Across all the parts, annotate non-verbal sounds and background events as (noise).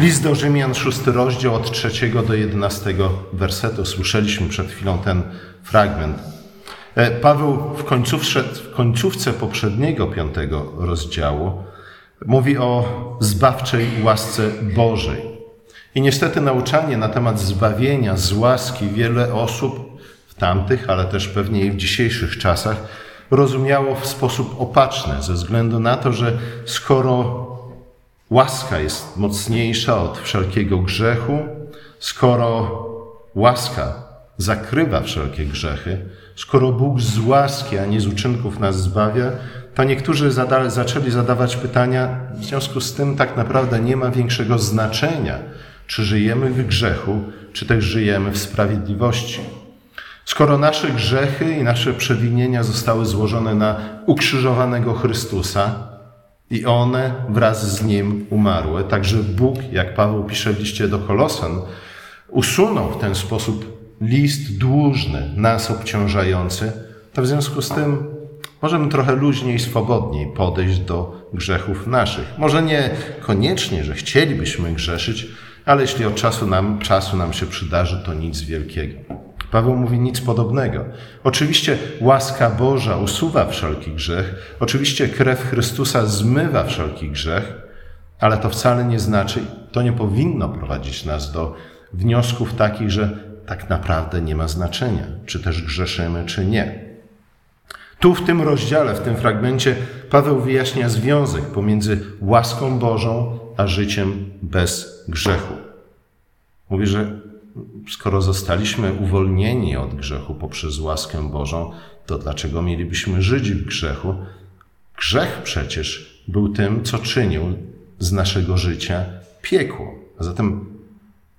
List do Rzymian, szósty rozdział od trzeciego do jedenastego wersetu. Słyszeliśmy przed chwilą ten fragment. E, Paweł w końcówce, w końcówce poprzedniego piątego rozdziału mówi o zbawczej łasce Bożej. I niestety nauczanie na temat zbawienia z łaski wiele osób w tamtych, ale też pewnie i w dzisiejszych czasach rozumiało w sposób opaczny, ze względu na to, że skoro łaska jest mocniejsza od wszelkiego grzechu, skoro łaska zakrywa wszelkie grzechy, skoro Bóg z łaski, a nie z uczynków nas zbawia, to niektórzy zada zaczęli zadawać pytania, w związku z tym tak naprawdę nie ma większego znaczenia, czy żyjemy w grzechu, czy też żyjemy w sprawiedliwości. Skoro nasze grzechy i nasze przewinienia zostały złożone na ukrzyżowanego Chrystusa i one wraz z Nim umarły, także Bóg, jak Paweł pisze w liście do Kolosan, usunął w ten sposób list dłużny, nas obciążający, to w związku z tym możemy trochę luźniej, swobodniej podejść do grzechów naszych. Może nie koniecznie, że chcielibyśmy grzeszyć, ale jeśli od czasu nam, czasu nam się przydarzy, to nic wielkiego. Paweł mówi nic podobnego. Oczywiście łaska Boża usuwa wszelki grzech, oczywiście krew Chrystusa zmywa wszelki grzech, ale to wcale nie znaczy, to nie powinno prowadzić nas do wniosków takich, że tak naprawdę nie ma znaczenia, czy też grzeszymy, czy nie. Tu w tym rozdziale, w tym fragmencie, Paweł wyjaśnia związek pomiędzy łaską Bożą a życiem bez grzechu. Mówi, że skoro zostaliśmy uwolnieni od grzechu poprzez łaskę Bożą, to dlaczego mielibyśmy żyć w grzechu? Grzech przecież był tym, co czynił z naszego życia piekło. A zatem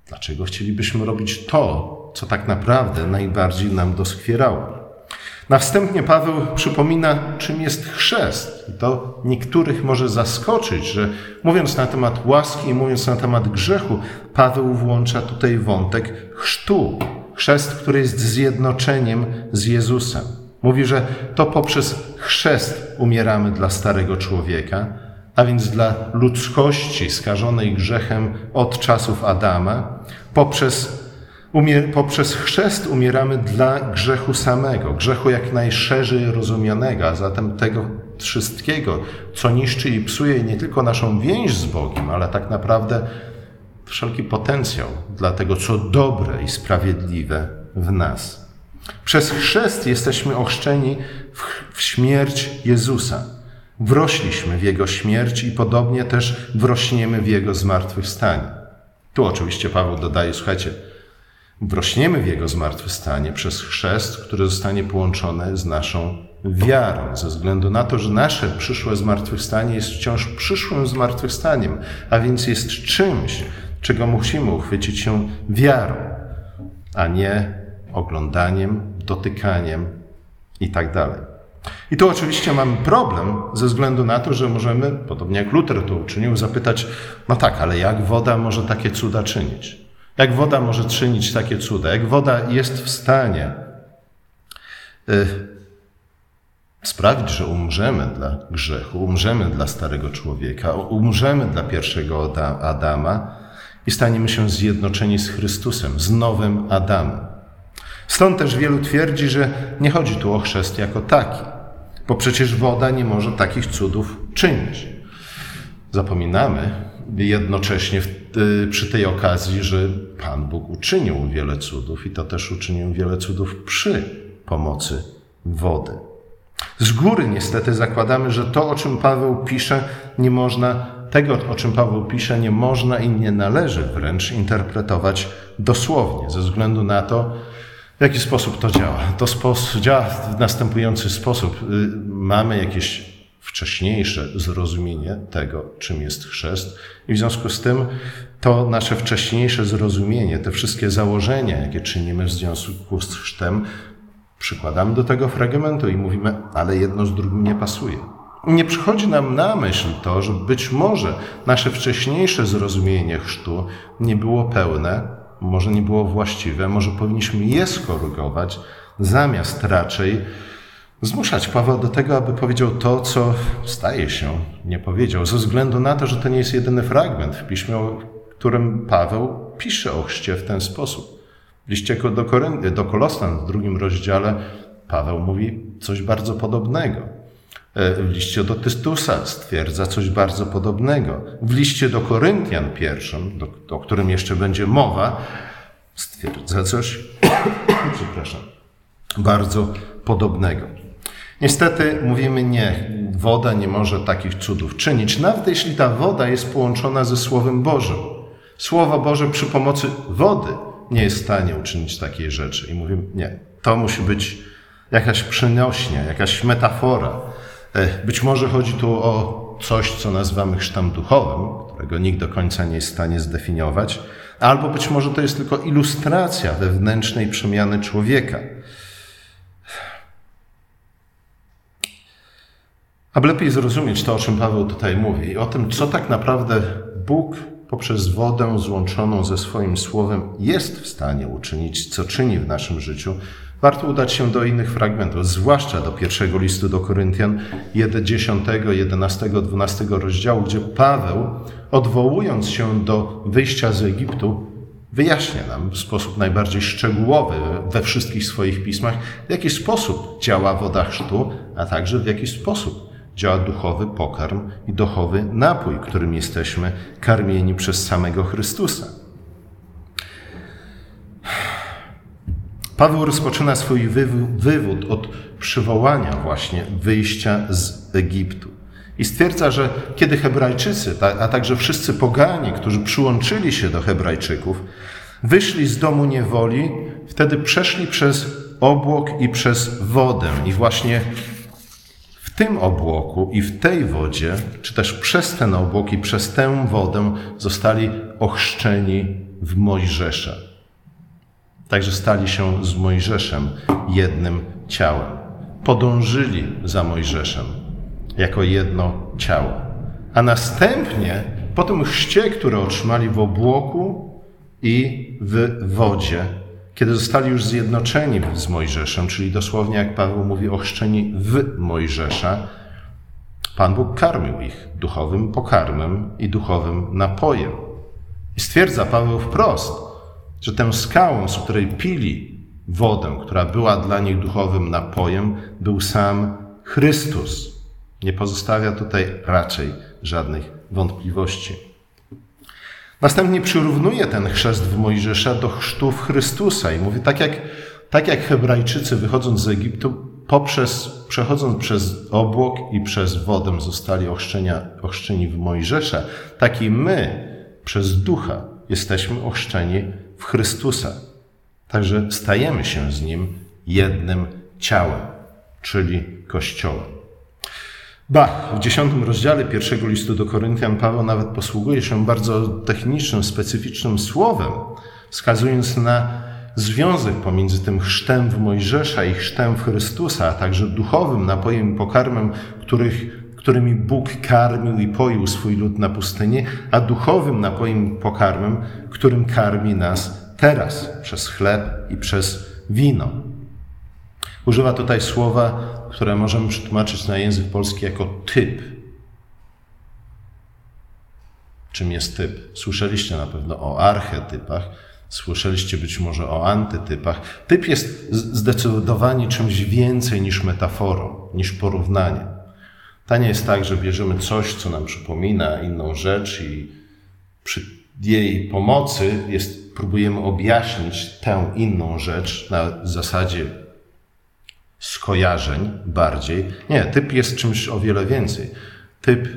dlaczego chcielibyśmy robić to, co tak naprawdę najbardziej nam doskwierało? Na wstępnie Paweł przypomina, czym jest chrzest. To niektórych może zaskoczyć, że mówiąc na temat łaski i mówiąc na temat grzechu, Paweł włącza tutaj wątek chrztu. Chrzest, który jest zjednoczeniem z Jezusem. Mówi, że to poprzez chrzest umieramy dla starego człowieka, a więc dla ludzkości skażonej grzechem od czasów Adama, poprzez Umier poprzez chrzest umieramy dla grzechu samego, grzechu jak najszerzej rozumianego, a zatem tego wszystkiego, co niszczy i psuje nie tylko naszą więź z Bogiem, ale tak naprawdę wszelki potencjał dla tego, co dobre i sprawiedliwe w nas. Przez chrzest jesteśmy ochrzczeni w, w śmierć Jezusa. Wrośliśmy w Jego śmierć i podobnie też wrośniemy w Jego zmartwychwstanie. Tu oczywiście Paweł dodaje, słuchajcie, wrośniemy w Jego zmartwychwstanie przez chrzest, który zostanie połączony z naszą wiarą, ze względu na to, że nasze przyszłe zmartwychwstanie jest wciąż przyszłym zmartwychwstaniem, a więc jest czymś, czego musimy uchwycić się wiarą, a nie oglądaniem, dotykaniem i tak. I tu oczywiście mamy problem ze względu na to, że możemy, podobnie jak Luther to uczynił, zapytać, no tak, ale jak woda może takie cuda czynić? Jak woda może czynić takie cuda? Jak woda jest w stanie y, sprawić, że umrzemy dla grzechu, umrzemy dla starego człowieka, umrzemy dla pierwszego Adama i staniemy się zjednoczeni z Chrystusem, z nowym Adamem. Stąd też wielu twierdzi, że nie chodzi tu o chrzest jako taki, bo przecież woda nie może takich cudów czynić. Zapominamy jednocześnie y, przy tej okazji, że Pan Bóg uczynił wiele cudów i to też uczynił wiele cudów przy pomocy wody. Z góry niestety zakładamy, że to, o czym Paweł pisze, nie można, tego, o czym Paweł pisze, nie można i nie należy wręcz interpretować dosłownie, ze względu na to, w jaki sposób to działa. To działa w następujący sposób. Y, mamy jakieś wcześniejsze zrozumienie tego, czym jest chrzest, i w związku z tym to nasze wcześniejsze zrozumienie, te wszystkie założenia, jakie czynimy w związku z chrztem, przykładamy do tego fragmentu i mówimy, ale jedno z drugim nie pasuje. Nie przychodzi nam na myśl to, że być może nasze wcześniejsze zrozumienie chrztu nie było pełne, może nie było właściwe, może powinniśmy je skorygować, zamiast raczej zmuszać Pawła do tego, aby powiedział to, co staje się nie powiedział, ze względu na to, że to nie jest jedyny fragment w piśmie, którym Paweł pisze o chrzcie w ten sposób. W liście do, Koryn- do Kolostan w drugim rozdziale Paweł mówi coś bardzo podobnego. E, w liście do Tytusa stwierdza coś bardzo podobnego. W liście do Koryntian pierwszym, do, o którym jeszcze będzie mowa, stwierdza coś, (coughs) przepraszam, bardzo podobnego. Niestety mówimy nie, woda nie może takich cudów czynić, nawet jeśli ta woda jest połączona ze Słowem Bożym. Słowo Boże przy pomocy wody nie jest w stanie uczynić takiej rzeczy. I mówimy nie, to musi być jakaś przynośnia, jakaś metafora. E, być może chodzi tu o coś, co nazywamy chrztem duchowym, którego nikt do końca nie jest w stanie zdefiniować, albo być może to jest tylko ilustracja wewnętrznej przemiany człowieka. Aby lepiej zrozumieć to, o czym Paweł tutaj mówi, o tym, co tak naprawdę Bóg poprzez wodę złączoną ze swoim słowem jest w stanie uczynić, co czyni w naszym życiu, warto udać się do innych fragmentów, zwłaszcza do pierwszego listu do Koryntian, 10, 11, 12 rozdziału, gdzie Paweł, odwołując się do wyjścia z Egiptu, wyjaśnia nam w sposób najbardziej szczegółowy we wszystkich swoich pismach, w jaki sposób działa woda chrztu, a także w jaki sposób działa duchowy pokarm i duchowy napój, którym jesteśmy karmieni przez samego Chrystusa. Paweł rozpoczyna swój wywód od przywołania właśnie wyjścia z Egiptu. I stwierdza, że kiedy Hebrajczycy, a także wszyscy poganie, którzy przyłączyli się do Hebrajczyków, wyszli z domu niewoli, wtedy przeszli przez obłok i przez wodę. I właśnie tym obłoku i w tej wodzie, czy też przez ten obłok i przez tę wodę zostali ochrzczeni w Mojżesza. Także stali się z Mojżeszem jednym ciałem. Podążyli za Mojżeszem jako jedno ciało. A następnie po tym chrzcie, który otrzymali w obłoku i w wodzie, kiedy zostali już zjednoczeni z Mojżeszem, czyli dosłownie jak Paweł mówi, ochrzczeni w Mojżesza, Pan Bóg karmił ich duchowym pokarmem i duchowym napojem. I stwierdza Paweł wprost, że tę skałą, z której pili wodę, która była dla nich duchowym napojem, był sam Chrystus. Nie pozostawia tutaj raczej żadnych wątpliwości. Następnie przyrównuje ten chrzest w Mojżesza do chrztów Chrystusa i mówi, tak jak, tak jak Hebrajczycy wychodząc z Egiptu, poprzez, przechodząc przez obłok i przez wodę zostali ochrzczeni w Mojżesza, tak i my przez ducha jesteśmy ochrzczeni w Chrystusa. Także stajemy się z Nim jednym ciałem, czyli Kościołem. Ba, w dziesiątym rozdziale pierwszego listu do Koryntian Paweł nawet posługuje się bardzo technicznym, specyficznym słowem, wskazując na związek pomiędzy tym chrztem w Mojżesza i chrztem w Chrystusa, a także duchowym napojem i pokarmem, których, którymi Bóg karmił i poił swój lud na pustyni, a duchowym napojem i pokarmem, którym karmi nas teraz przez chleb i przez wino. Używa tutaj słowa, które możemy przetłumaczyć na język polski jako typ. Czym jest typ? Słyszeliście na pewno o archetypach, słyszeliście być może o antytypach. Typ jest zdecydowanie czymś więcej niż metaforą, niż porównanie. To nie jest tak, że bierzemy coś, co nam przypomina inną rzecz i przy jej pomocy jest, próbujemy objaśnić tę inną rzecz na zasadzie skojarzeń bardziej. Nie, typ jest czymś o wiele więcej. Typ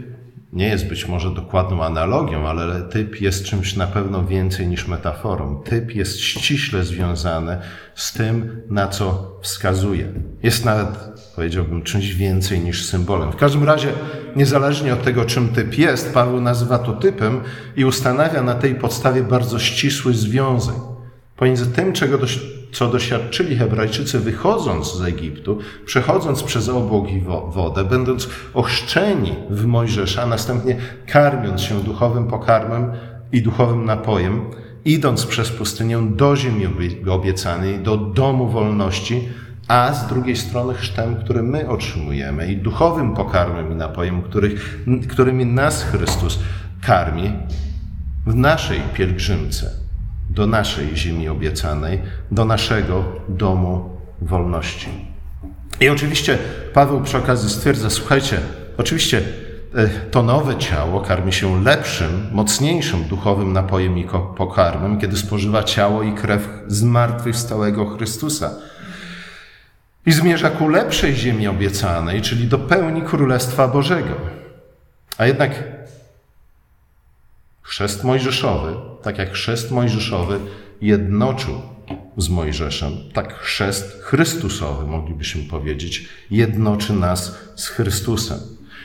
nie jest być może dokładną analogią, ale typ jest czymś na pewno więcej niż metaforą. Typ jest ściśle związany z tym, na co wskazuje. Jest nawet, powiedziałbym, czymś więcej niż symbolem. W każdym razie, niezależnie od tego, czym typ jest, Paweł nazywa to typem i ustanawia na tej podstawie bardzo ścisły związek pomiędzy tym, czego co doświadczyli Hebrajczycy wychodząc z Egiptu, przechodząc przez obłok i wodę, będąc ochrzczeni w Mojżesza, następnie karmiąc się duchowym pokarmem i duchowym napojem, idąc przez pustynię do ziemi obiecanej, do domu wolności, a z drugiej strony chrztem, który my otrzymujemy i duchowym pokarmem i napojem, których, którymi nas Chrystus karmi, w naszej pielgrzymce do naszej ziemi obiecanej, do naszego domu wolności. I oczywiście Paweł przy okazji stwierdza: Słuchajcie, oczywiście e, to nowe ciało karmi się lepszym, mocniejszym duchowym napojem i pokarmem, kiedy spożywa ciało i krew zmartwychwstałego Chrystusa. I zmierza ku lepszej ziemi obiecanej, czyli do pełni Królestwa Bożego. A jednak chrzest mojżeszowy, tak jak chrzest mojżeszowy jednoczył z Mojżeszem, tak chrzest Chrystusowy, moglibyśmy powiedzieć, jednoczy nas z Chrystusem.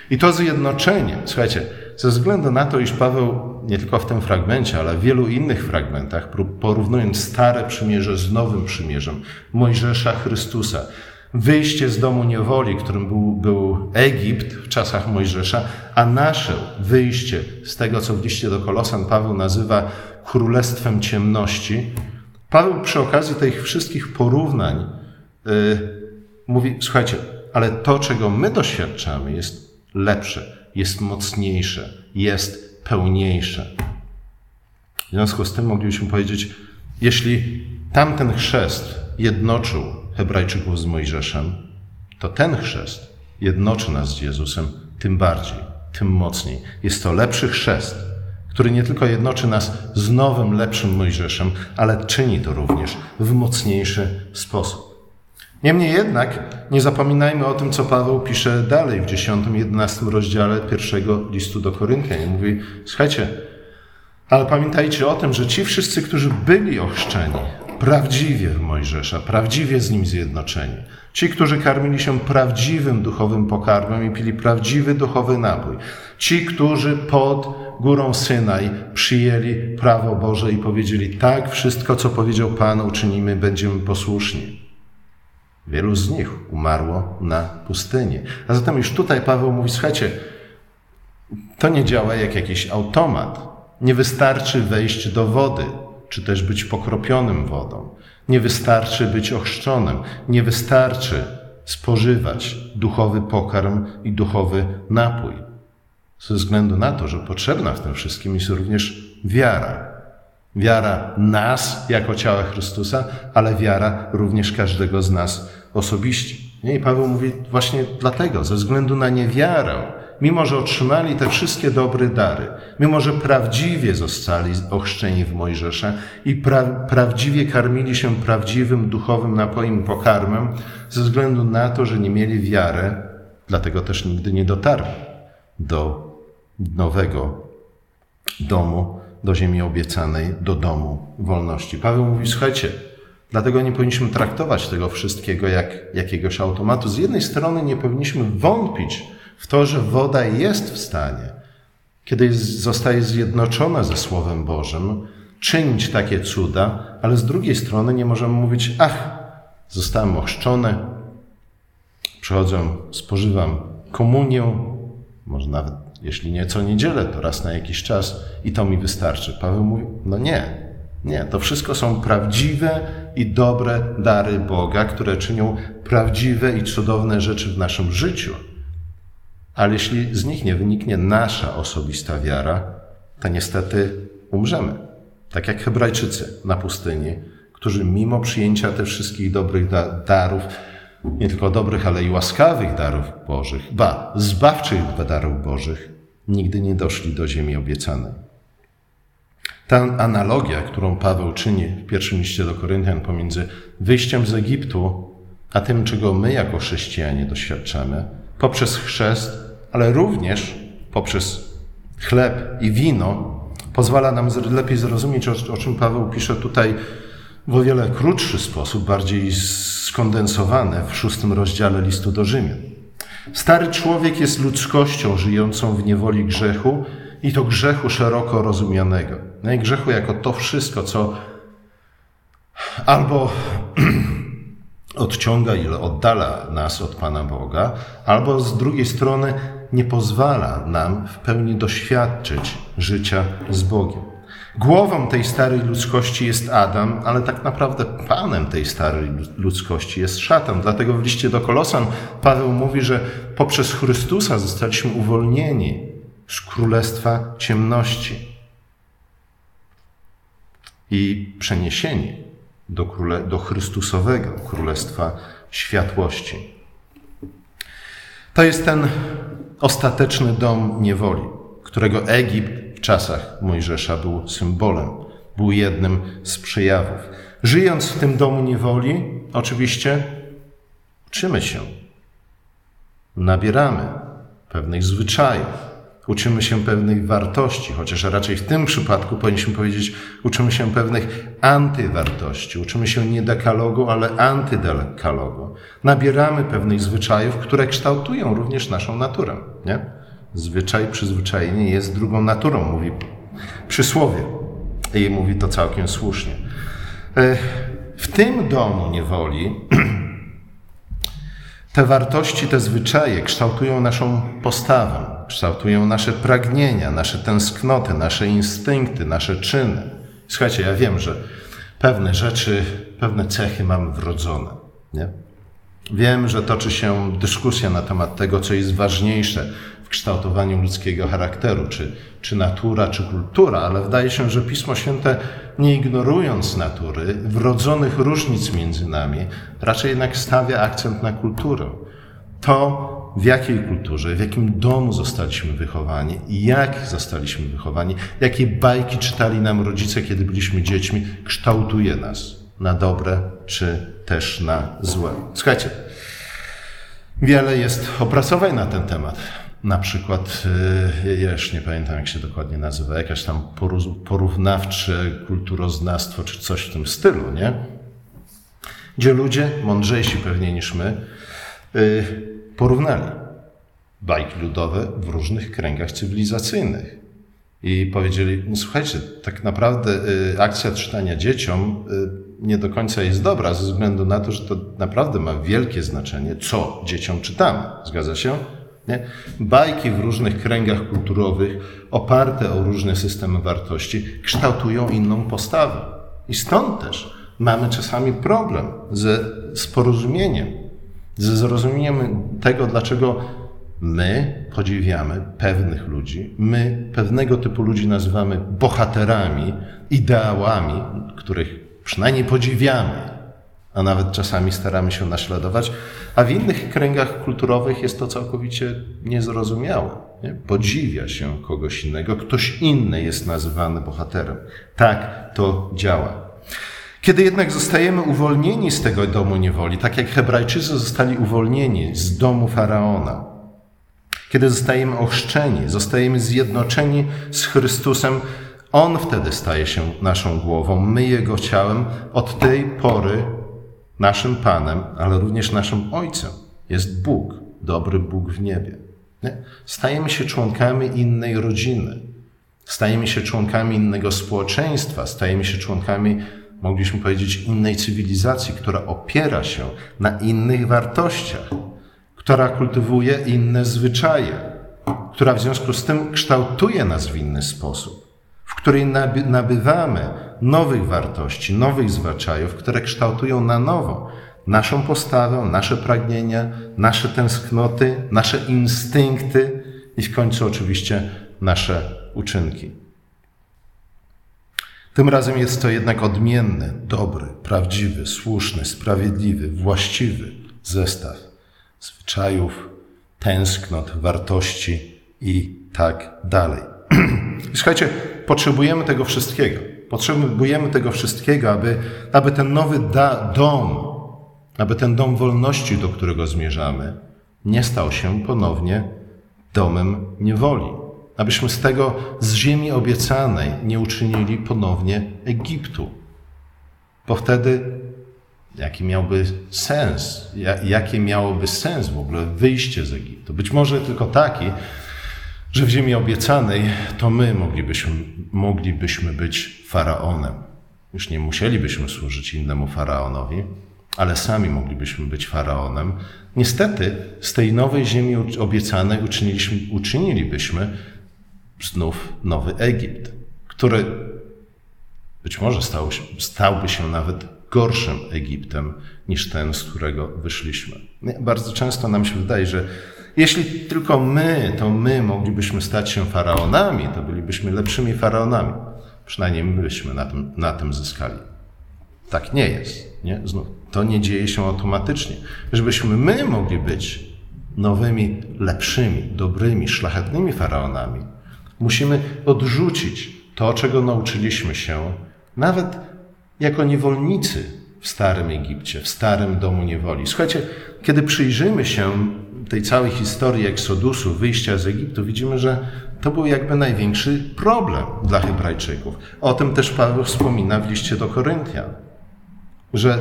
I to zjednoczenie, słuchajcie, ze względu na to, iż Paweł nie tylko w tym fragmencie, ale w wielu innych fragmentach, porównując Stare Przymierze z Nowym Przymierzem, Mojżesza Chrystusa, wyjście z domu niewoli, którym był, był Egipt w czasach Mojżesza, a nasze wyjście z tego, co w liście do Kolosan Paweł nazywa królestwem ciemności, Paweł przy okazji tych wszystkich porównań yy, mówi: Słuchajcie, ale to, czego my doświadczamy, jest lepsze, jest mocniejsze, jest pełniejsze. W związku z tym moglibyśmy powiedzieć, jeśli tamten chrzest jednoczył Hebrajczyków z Mojżeszem, to ten chrzest jednoczy nas z Jezusem tym bardziej, tym mocniej. Jest to lepszy chrzest, który nie tylko jednoczy nas z nowym, lepszym Mojżeszem, ale czyni to również w mocniejszy sposób. Niemniej jednak nie zapominajmy o tym, co Paweł pisze dalej w 10-11 rozdziale pierwszego listu do Koryntian. Mówi, słuchajcie, ale pamiętajcie o tym, że ci wszyscy, którzy byli ochrzczeni prawdziwie w Mojżesza, prawdziwie z nim zjednoczeni, ci, którzy karmili się prawdziwym duchowym pokarmem i pili prawdziwy duchowy napój, ci, którzy pod górą Synaj przyjęli prawo Boże i powiedzieli: Tak, wszystko, co powiedział Pan, uczynimy, będziemy posłuszni. Wielu z nich umarło na pustyni. A zatem już tutaj Paweł mówi: Słuchajcie, to nie działa jak jakiś automat. Nie wystarczy wejść do wody, czy też być pokropionym wodą. Nie wystarczy być ochrzczonym. Nie wystarczy spożywać duchowy pokarm i duchowy napój ze względu na to, że potrzebna w tym wszystkim jest również wiara. Wiara nas jako ciała Chrystusa, ale wiara również każdego z nas osobiście. I Paweł mówi właśnie dlatego, ze względu na niewiarę, mimo że otrzymali te wszystkie dobre dary, mimo że prawdziwie zostali ochrzczeni w Mojżesza i pra prawdziwie karmili się prawdziwym duchowym napojem, pokarmem, ze względu na to, że nie mieli wiary, dlatego też nigdy nie dotarli do nowego domu, do ziemi obiecanej, do domu wolności. Paweł mówi, słuchajcie, dlatego nie powinniśmy traktować tego wszystkiego jak jakiegoś automatu. Z jednej strony nie powinniśmy wątpić w to, że woda jest w stanie, kiedy zostaje zjednoczona ze Słowem Bożym, czynić takie cuda, ale z drugiej strony nie możemy mówić, ach, zostałem ochrzczony, przychodzę, spożywam komunię, może nawet jeśli nie co niedzielę, to raz na jakiś czas i to mi wystarczy. Paweł mówi, no nie, nie, to wszystko są prawdziwe i dobre dary Boga, które czynią prawdziwe i cudowne rzeczy w naszym życiu. Ale jeśli z nich nie wyniknie nasza osobista wiara, to niestety umrzemy. Tak jak Hebrajczycy na pustyni, którzy mimo przyjęcia tych wszystkich dobrych darów, nie tylko dobrych, ale i łaskawych darów Bożych, ba, zbawczych darów Bożych, nigdy nie doszli do ziemi obiecanej. Ta analogia, którą Paweł czyni w pierwszym liście do Koryntian pomiędzy wyjściem z Egiptu, a tym, czego my jako chrześcijanie doświadczamy, poprzez chrzest, ale również poprzez chleb i wino, pozwala nam lepiej zrozumieć, o, czym Paweł pisze tutaj w o wiele krótszy sposób, bardziej skondensowany w szóstym rozdziale listu do Rzymian. Stary człowiek jest ludzkością żyjącą w niewoli grzechu i to grzechu szeroko rozumianego. No i grzechu jako to wszystko, co albo (clears throat) odciąga i oddala nas od Pana Boga, albo z drugiej strony nie pozwala nam w pełni doświadczyć życia z Bogiem. Głową tej starej ludzkości jest Adam, ale tak naprawdę panem tej starej ludzkości jest szatan. Dlatego w liście do Kolosan Paweł mówi, że poprzez Chrystusa zostaliśmy uwolnieni z królestwa ciemności. i przeniesieni do, króle, do Chrystusowego Królestwa Światłości. To jest ten ostateczny dom niewoli, którego Egipt w czasach Mojżesza był symbolem, był jednym z przejawów. Żyjąc w tym domu niewoli, oczywiście uczymy się, nabieramy pewnych zwyczajów, Uczymy się pewnych wartości, chociaż raczej w tym przypadku powinniśmy powiedzieć, uczymy się pewnych antywartości. Uczymy się nie dekalogu, ale antydekalogu. Nabieramy pewnych zwyczajów, które kształtują również naszą naturę. Nie? Zwyczaj, przyzwyczajenie jest drugą naturą, mówi przysłowie. I mówi to całkiem słusznie. E, w tym domu niewoli (clears throat) te wartości, te zwyczaje kształtują naszą postawę, kształtują nasze pragnienia, nasze tęsknoty, nasze instynkty, nasze czyny. Słuchajcie, ja wiem, że pewne rzeczy, pewne cechy mamy wrodzone. Nie? Wiem, że toczy się dyskusja na temat tego, co jest ważniejsze w kształtowaniu ludzkiego charakteru, czy, czy natura, czy kultura, ale wydaje się, że Pismo Święte, nie ignorując natury, wrodzonych różnic między nami, raczej jednak stawia akcent na kulturę. To, w jakiej kulturze, w jakim domu zostaliśmy wychowani jak zostaliśmy wychowani, jakie bajki czytali nam rodzice, kiedy byliśmy dziećmi, kształtuje nas na dobre czy też na złe. Słuchajcie, wiele jest opracowań na ten temat. Na przykład, y, ja już nie pamiętam jak się dokładnie nazywa, jakaś tam porównawcze kulturoznawstwo czy coś w tym stylu, nie? Gdzie ludzie, mądrzejsi pewnie niż my, y, porównali bajki ludowe w różnych kręgach cywilizacyjnych. I powiedzieli, no słuchajcie, tak naprawdę y, akcja czytania dzieciom nie do końca jest dobra, ze względu na to, że to naprawdę ma wielkie znaczenie, co dzieciom czytamy. Zgadza się? Nie? Bajki w różnych kręgach kulturowych, oparte o różne systemy wartości, kształtują inną postawę. I stąd też mamy czasami problem ze, z porozumieniem ze zrozumieniem tego, dlaczego my podziwiamy pewnych ludzi, my pewnego typu ludzi nazywamy bohaterami, ideałami, których przynajmniej podziwiamy, a nawet czasami staramy się naśladować, a w innych kręgach kulturowych jest to całkowicie niezrozumiałe. Nie? Podziwia się kogoś innego, ktoś inny jest nazywany bohaterem. Tak to działa. Kiedy jednak zostajemy uwolnieni z tego domu niewoli, tak jak Hebrajczycy zostali uwolnieni z domu faraona, kiedy zostajemy ochrzczeni, zostajemy zjednoczeni z Chrystusem, On wtedy staje się naszą głową, my Jego ciałem. Od tej pory naszym Panem, ale również naszym Ojcem jest Bóg, dobry Bóg w niebie. Nie? Stajemy się członkami innej rodziny, stajemy się członkami innego społeczeństwa, stajemy się członkami mogliśmy powiedzieć, innej cywilizacji, która opiera się na innych wartościach, która kultywuje inne zwyczaje, która w związku z tym kształtuje nas w inny sposób, w której nabywamy nowych wartości, nowych zwyczajów, które kształtują na nowo naszą postawę, nasze pragnienia, nasze tęsknoty, nasze instynkty i w końcu oczywiście nasze uczynki. Tym razem jest to jednak odmienny, dobry, prawdziwy, słuszny, sprawiedliwy, właściwy zestaw zwyczajów, tęsknot, wartości i tak dalej. (clears throat) Słuchajcie, potrzebujemy tego wszystkiego. Potrzebujemy tego wszystkiego, aby, aby ten nowy da, dom, aby ten dom wolności, do którego zmierzamy, nie stał się ponownie domem niewoli abyśmy z tego, z ziemi obiecanej nie uczynili ponownie Egiptu. Bo wtedy jaki miałby sens, jakie miałoby sens w ogóle wyjście z Egiptu? Być może tylko taki, że w ziemi obiecanej to my moglibyśmy, moglibyśmy być faraonem. Już nie musielibyśmy służyć innemu faraonowi, ale sami moglibyśmy być faraonem. Niestety z tej nowej ziemi obiecanej uczyniliśmy, uczynilibyśmy znów nowy Egipt, który być może stał, stałby się nawet gorszym Egiptem niż ten, z którego wyszliśmy. Bardzo często nam się wydaje, że jeśli tylko my, to my moglibyśmy stać się faraonami, to bylibyśmy lepszymi faraonami. Przynajmniej myśmy na tym, na tym zyskali. Tak nie jest. Nie? Znów, to nie dzieje się automatycznie. Żebyśmy my mogli być nowymi, lepszymi, dobrymi, szlachetnymi faraonami, musimy odrzucić to, czego nauczyliśmy się, nawet jako niewolnicy w Starym Egipcie, w Starym Domu Niewoli. Słuchajcie, kiedy przyjrzymy się tej całej historii Eksodusu, wyjścia z Egiptu, widzimy, że to był jakby największy problem dla Hebrajczyków. O tym też Paweł wspomina w liście do Koryntian, że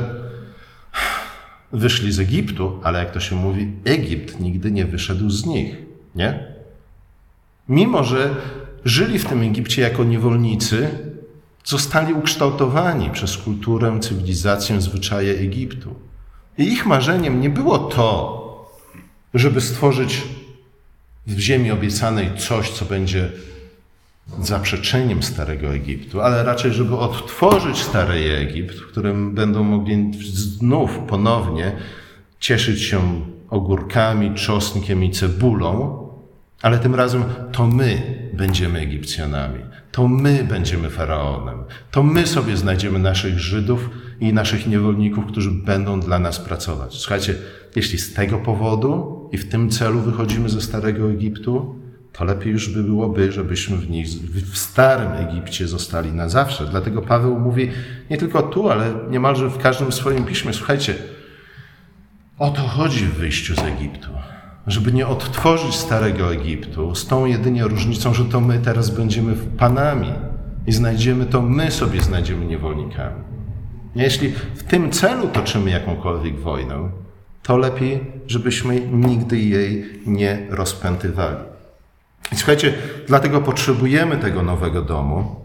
wyszli z Egiptu, ale jak to się mówi, Egipt nigdy nie wyszedł z nich, nie? Mimo, że żyli w tym Egipcie jako niewolnicy, zostali ukształtowani przez kulturę, cywilizację, zwyczaje Egiptu. I ich marzeniem nie było to, żeby stworzyć w ziemi obiecanej coś, co będzie zaprzeczeniem Starego Egiptu, ale raczej, żeby odtworzyć Stary Egipt, w którym będą mogli znów ponownie cieszyć się ogórkami, czosnkiem i cebulą, ale tym razem to my będziemy Egipcjanami, to my będziemy faraonem, to my sobie znajdziemy naszych Żydów i naszych niewolników, którzy będą dla nas pracować. Słuchajcie, jeśli z tego powodu i w tym celu wychodzimy ze Starego Egiptu, to lepiej już by byłoby, żebyśmy w, nich, w Starym Egipcie zostali na zawsze. Dlatego Paweł mówi nie tylko tu, ale niemalże w każdym swoim piśmie, słuchajcie, o to chodzi w wyjściu z Egiptu. Żeby nie odtworzyć Starego Egiptu, z tą jedynie różnicą, że to my teraz będziemy panami i znajdziemy to, my sobie znajdziemy niewolnikami. Jeśli w tym celu toczymy jakąkolwiek wojnę, to lepiej, żebyśmy nigdy jej nie rozpętywali. I słuchajcie, dlatego potrzebujemy tego nowego domu,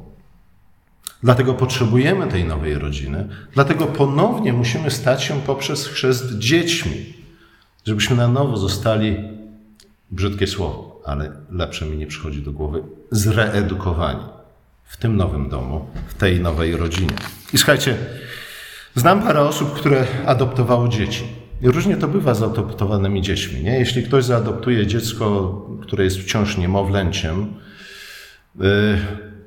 dlatego potrzebujemy tej nowej rodziny, dlatego ponownie musimy stać się poprzez chrzest dziećmi, żebyśmy na nowo zostali, brzydkie słowo, ale lepsze mi nie przychodzi do głowy, zreedukowani w tym nowym domu, w tej nowej rodzinie. I słuchajcie, znam parę osób, które adoptowało dzieci. Różnie to bywa z adoptowanymi dziećmi. Nie? Jeśli ktoś zaadoptuje dziecko, które jest wciąż niemowlęciem, y,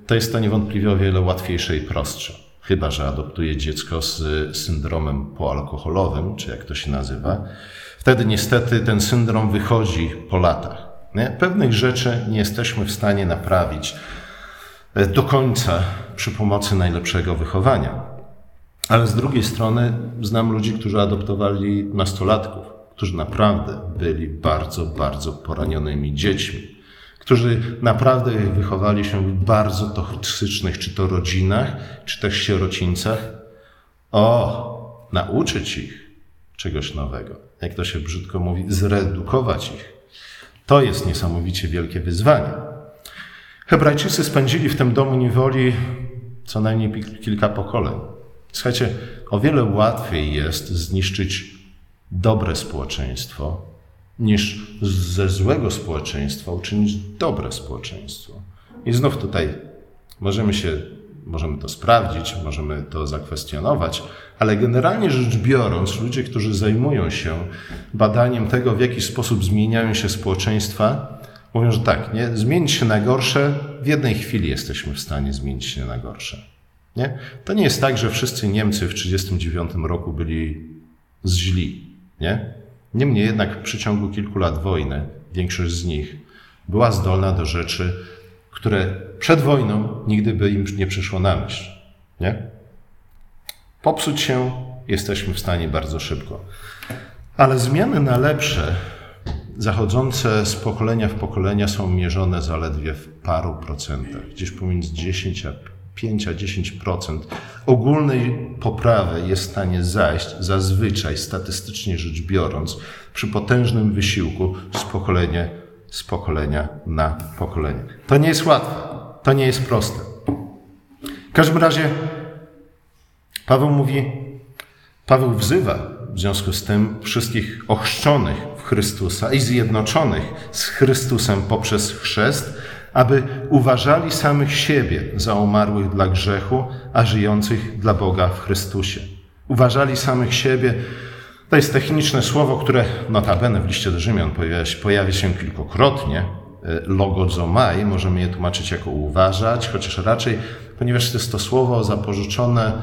to jest to niewątpliwie o wiele łatwiejsze i prostsze. Chyba, że adoptuje dziecko z syndromem poalkoholowym, czy jak to się nazywa. Wtedy niestety ten syndrom wychodzi po latach. Nie? Pewnych rzeczy nie jesteśmy w stanie naprawić e, do końca przy pomocy najlepszego wychowania. Ale z drugiej strony znam ludzi, którzy adoptowali nastolatków, którzy naprawdę byli bardzo, bardzo poranionymi dziećmi, którzy naprawdę wychowali się w bardzo toksycznych, czy to rodzinach, czy też sierocińcach. O, nauczyć ich czegoś nowego, jak to się brzydko mówi, zredukować ich. To jest niesamowicie wielkie wyzwanie. Hebrajczycy spędzili w tym domu niewoli co najmniej kilka pokoleń. Słuchajcie, o wiele łatwiej jest zniszczyć dobre społeczeństwo, niż ze złego społeczeństwa uczynić dobre społeczeństwo. I znów tutaj możemy się, możemy to sprawdzić, możemy to zakwestionować, ale generalnie rzecz biorąc, ludzie, którzy zajmują się badaniem tego, w jaki sposób zmieniają się społeczeństwa, mówią, że tak, nie, zmienić się na gorsze, w jednej chwili jesteśmy w stanie zmienić się na gorsze. Nie? To nie jest tak, że wszyscy Niemcy w 1939 roku byli źli. Nie? Niemniej jednak w przeciągu kilku lat wojny większość z nich była zdolna do rzeczy, które przed wojną nigdy by im nie przyszło na myśl. Nie? Popsuć się jesteśmy w stanie bardzo szybko. Ale zmiany na lepsze, zachodzące z pokolenia w pokolenia, są mierzone zaledwie w paru procentach, gdzieś pomiędzy 10 a 5-10% ogólnej poprawy jest w stanie zajść zazwyczaj, statystycznie rzecz biorąc, przy potężnym wysiłku z pokolenia, z pokolenia na pokolenie. To nie jest łatwe, to nie jest proste. W każdym razie Paweł mówi, Paweł wzywa w związku z tym wszystkich ochrzczonych w Chrystusa i zjednoczonych z Chrystusem poprzez chrzest, aby uważali samych siebie za umarłych dla grzechu, a żyjących dla Boga w Chrystusie. Uważali samych siebie, to jest techniczne słowo, które notabene w liście do Rzymian pojawia się, pojawia się kilkukrotnie. E, logozomai, możemy je tłumaczyć jako uważać, chociaż raczej ponieważ to jest to słowo zapożyczone,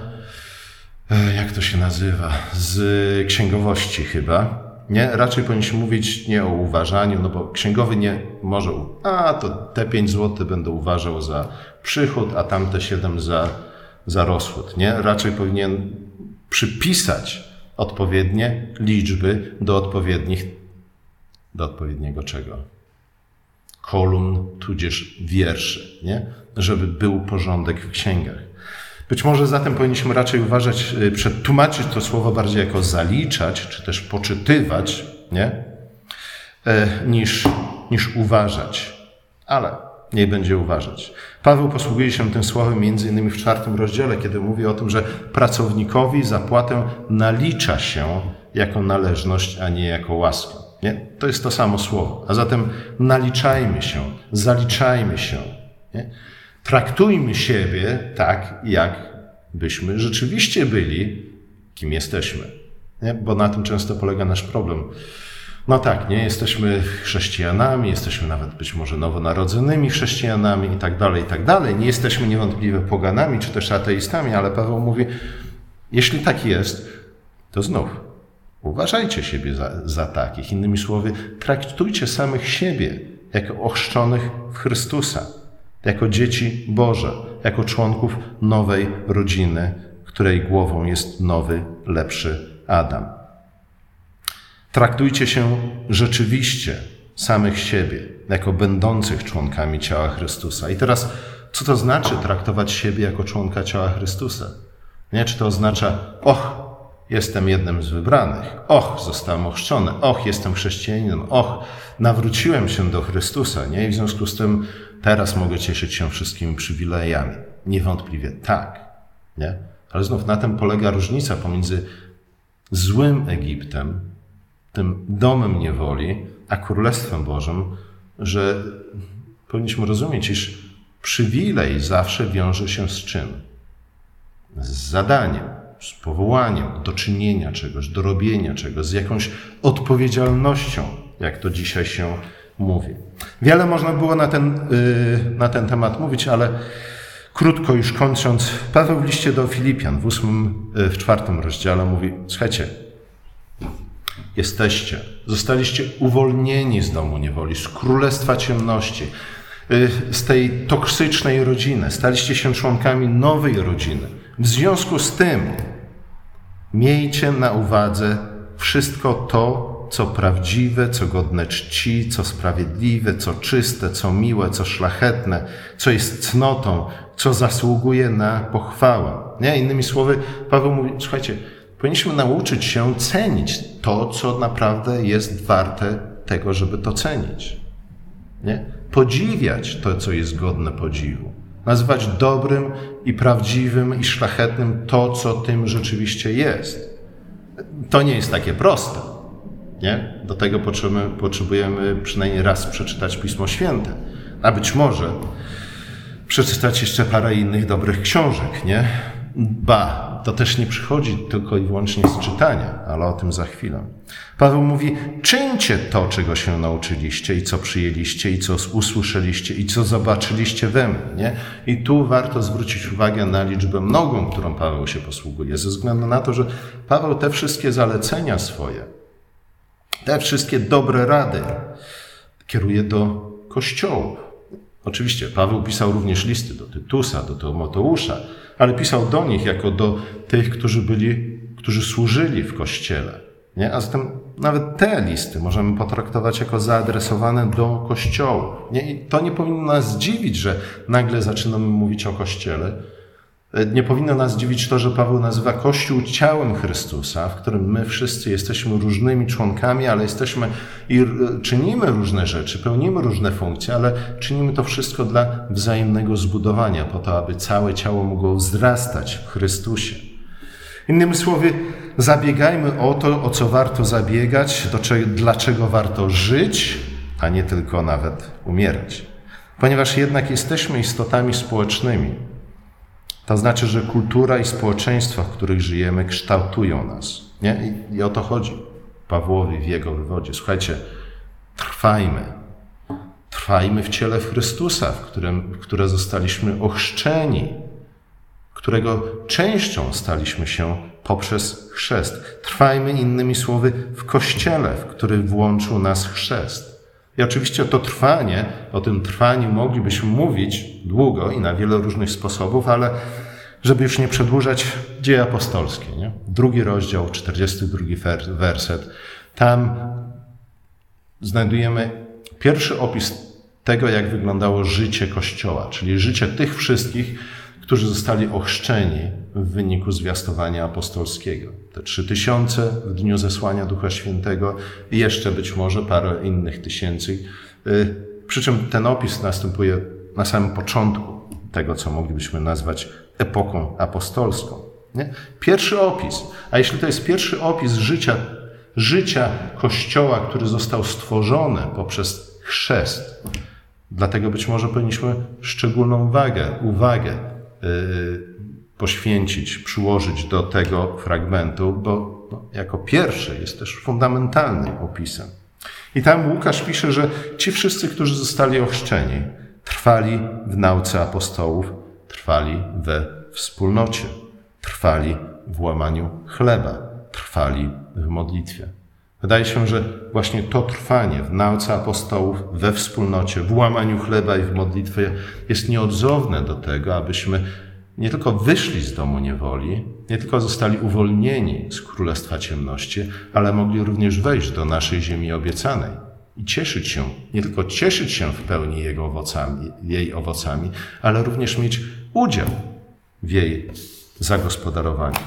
e, jak to się nazywa, z księgowości chyba. Nie? Raczej powinniśmy mówić nie o uważaniu, no bo księgowy nie może, a to te 5 zł będę uważał za przychód, a tamte 7 za, za rozchód. Nie? Raczej powinien przypisać odpowiednie liczby do odpowiednich, do odpowiedniego czego? Kolumn, tudzież wierszy, nie? Żeby był porządek w księgach. Być może zatem powinniśmy raczej uważać, y, przetłumaczyć to słowo bardziej jako zaliczać, czy też poczytywać, nie? E, niż, niż uważać. Ale nie będzie uważać. Paweł posługuje się tym słowem między innymi w czwartym rozdziale, kiedy mówi o tym, że pracownikowi zapłatę nalicza się jako należność, a nie jako łaskę. Nie? To jest to samo słowo. A zatem naliczajmy się, zaliczajmy się. Nie? Traktujmy siebie tak, jak byśmy rzeczywiście byli, kim jesteśmy. Nie? Bo na tym często polega nasz problem. No tak, nie jesteśmy chrześcijanami, jesteśmy nawet być może nowonarodzonymi chrześcijanami i tak dalej, i tak dalej. Nie jesteśmy niewątpliwie poganami czy też ateistami, ale Paweł mówi, jeśli tak jest, to znów uważajcie siebie za, za takich. Innymi słowy, traktujcie samych siebie jako ochrzczonych w Chrystusa, jako dzieci Boże, jako członków nowej rodziny, której głową jest nowy, lepszy Adam. Traktujcie się rzeczywiście samych siebie jako będących członkami ciała Chrystusa. I teraz, co to znaczy traktować siebie jako członka ciała Chrystusa? Nie, czy to oznacza, och, jestem jednym z wybranych, och, zostałem ochrzczony, och, jestem chrześcijaninem, och, nawróciłem się do Chrystusa, nie? I w związku z tym teraz mogę cieszyć się wszystkimi przywilejami. Niewątpliwie tak, nie? Ale znów na tym polega różnica pomiędzy złym Egiptem, tym domem niewoli, a Królestwem Bożym, że powinniśmy rozumieć, iż przywilej zawsze wiąże się z czym? Z zadaniem, z powołaniem do czynienia czegoś, do robienia czegoś, z jakąś odpowiedzialnością, jak to dzisiaj się mówi. Wiele można było na ten, yy, na ten temat mówić, ale krótko już kończąc, Paweł w liście do Filipian w ósmym, yy, w czwartym rozdziale mówi, słuchajcie, jesteście. Zostaliście uwolnieni z domu niewoli, z królestwa ciemności, y, z tej toksycznej rodziny. Staliście się członkami nowej rodziny. W związku z tym miejcie na uwadze wszystko to, co prawdziwe, co godne czci, co sprawiedliwe, co czyste, co miłe, co szlachetne, co jest cnotą, co zasługuje na pochwałę. Nie? Innymi słowy, Paweł mówi, słuchajcie, Powinniśmy nauczyć się cenić to, co naprawdę jest warte tego, żeby to cenić. Nie? Podziwiać to, co jest godne podziwu. Nazywać dobrym i prawdziwym i szlachetnym to, co tym rzeczywiście jest. To nie jest takie proste. Nie? Do tego potrzebujemy, potrzebujemy przynajmniej raz przeczytać Pismo Święte. A być może przeczytać jeszcze parę innych dobrych książek, nie? Ba, to też nie przychodzi tylko i wyłącznie z czytania, ale o tym za chwilę. Paweł mówi: czyńcie to, czego się nauczyliście i co przyjęliście, i co usłyszeliście, i co zobaczyliście we mnie. Nie? I tu warto zwrócić uwagę na liczbę mnogą, którą Paweł się posługuje, ze względu na to, że Paweł te wszystkie zalecenia swoje, te wszystkie dobre rady kieruje do kościołów. Oczywiście Paweł pisał również listy do Tytusa, do Tymoteusza, ale pisał do nich jako do tych, którzy byli, którzy służyli w kościele. Nie? A zatem nawet te listy możemy potraktować jako zaadresowane do kościołu. Nie? I to nie powinno nas dziwić, że nagle zaczynamy mówić o kościele, nie powinno nas dziwić to, że Paweł nazywa Kościół ciałem Chrystusa, w którym my wszyscy jesteśmy różnymi członkami, ale jesteśmy i czynimy różne rzeczy, pełnimy różne funkcje, ale czynimy to wszystko dla wzajemnego zbudowania, po to, aby całe ciało mogło wzrastać w Chrystusie. Innymi słowy, zabiegajmy o to, o co warto zabiegać, do czego, dlaczego warto żyć, a nie tylko nawet umierać. Ponieważ jednak jesteśmy istotami społecznymi. To znaczy, że kultura i społeczeństwa, w których żyjemy, kształtują nas. Nie? I, I o to chodzi Pawłowi w jego wywodzie. Słuchajcie, trwajmy. Trwajmy w ciele Chrystusa, w, którym, w które zostaliśmy ochrzczeni. którego częścią staliśmy się poprzez chrzest. Trwajmy innymi słowy w kościele, w który włączył nas chrzest. I oczywiście to trwanie, o tym trwaniu moglibyśmy mówić długo i na wiele różnych sposobów, ale żeby już nie przedłużać, dzieje apostolskie, nie? drugi rozdział, 42 werset. Tam znajdujemy pierwszy opis tego, jak wyglądało życie Kościoła, czyli życie tych wszystkich, którzy zostali ochrzczeni w wyniku zwiastowania apostolskiego. Te trzy tysiące w dniu zesłania Ducha Świętego i jeszcze być może parę innych tysięcy. Y, przy czym ten opis następuje na samym początku tego, co moglibyśmy nazwać epoką apostolską. Nie? Pierwszy opis. A jeśli to jest pierwszy opis życia, życia Kościoła, który został stworzony poprzez chrzest, dlatego być może powinniśmy szczególną wagę, uwagę poświęcić, przyłożyć do tego fragmentu, bo no, jako pierwszy jest też fundamentalnym opisem. I tam Łukasz pisze, że ci wszyscy, którzy zostali ochrzczeni, trwali w nauce apostołów, trwali we wspólnocie, trwali w łamaniu chleba, trwali w modlitwie. Wydaje się, że właśnie to trwanie w nauce apostołów, we wspólnocie, w łamaniu chleba i w modlitwie jest nieodzowne do tego, abyśmy nie tylko wyszli z domu niewoli, nie tylko zostali uwolnieni z królestwa ciemności, ale mogli również wejść do naszej ziemi obiecanej i cieszyć się, nie tylko cieszyć się w pełni jego owocami, jej owocami, ale również mieć udział w jej zagospodarowaniu.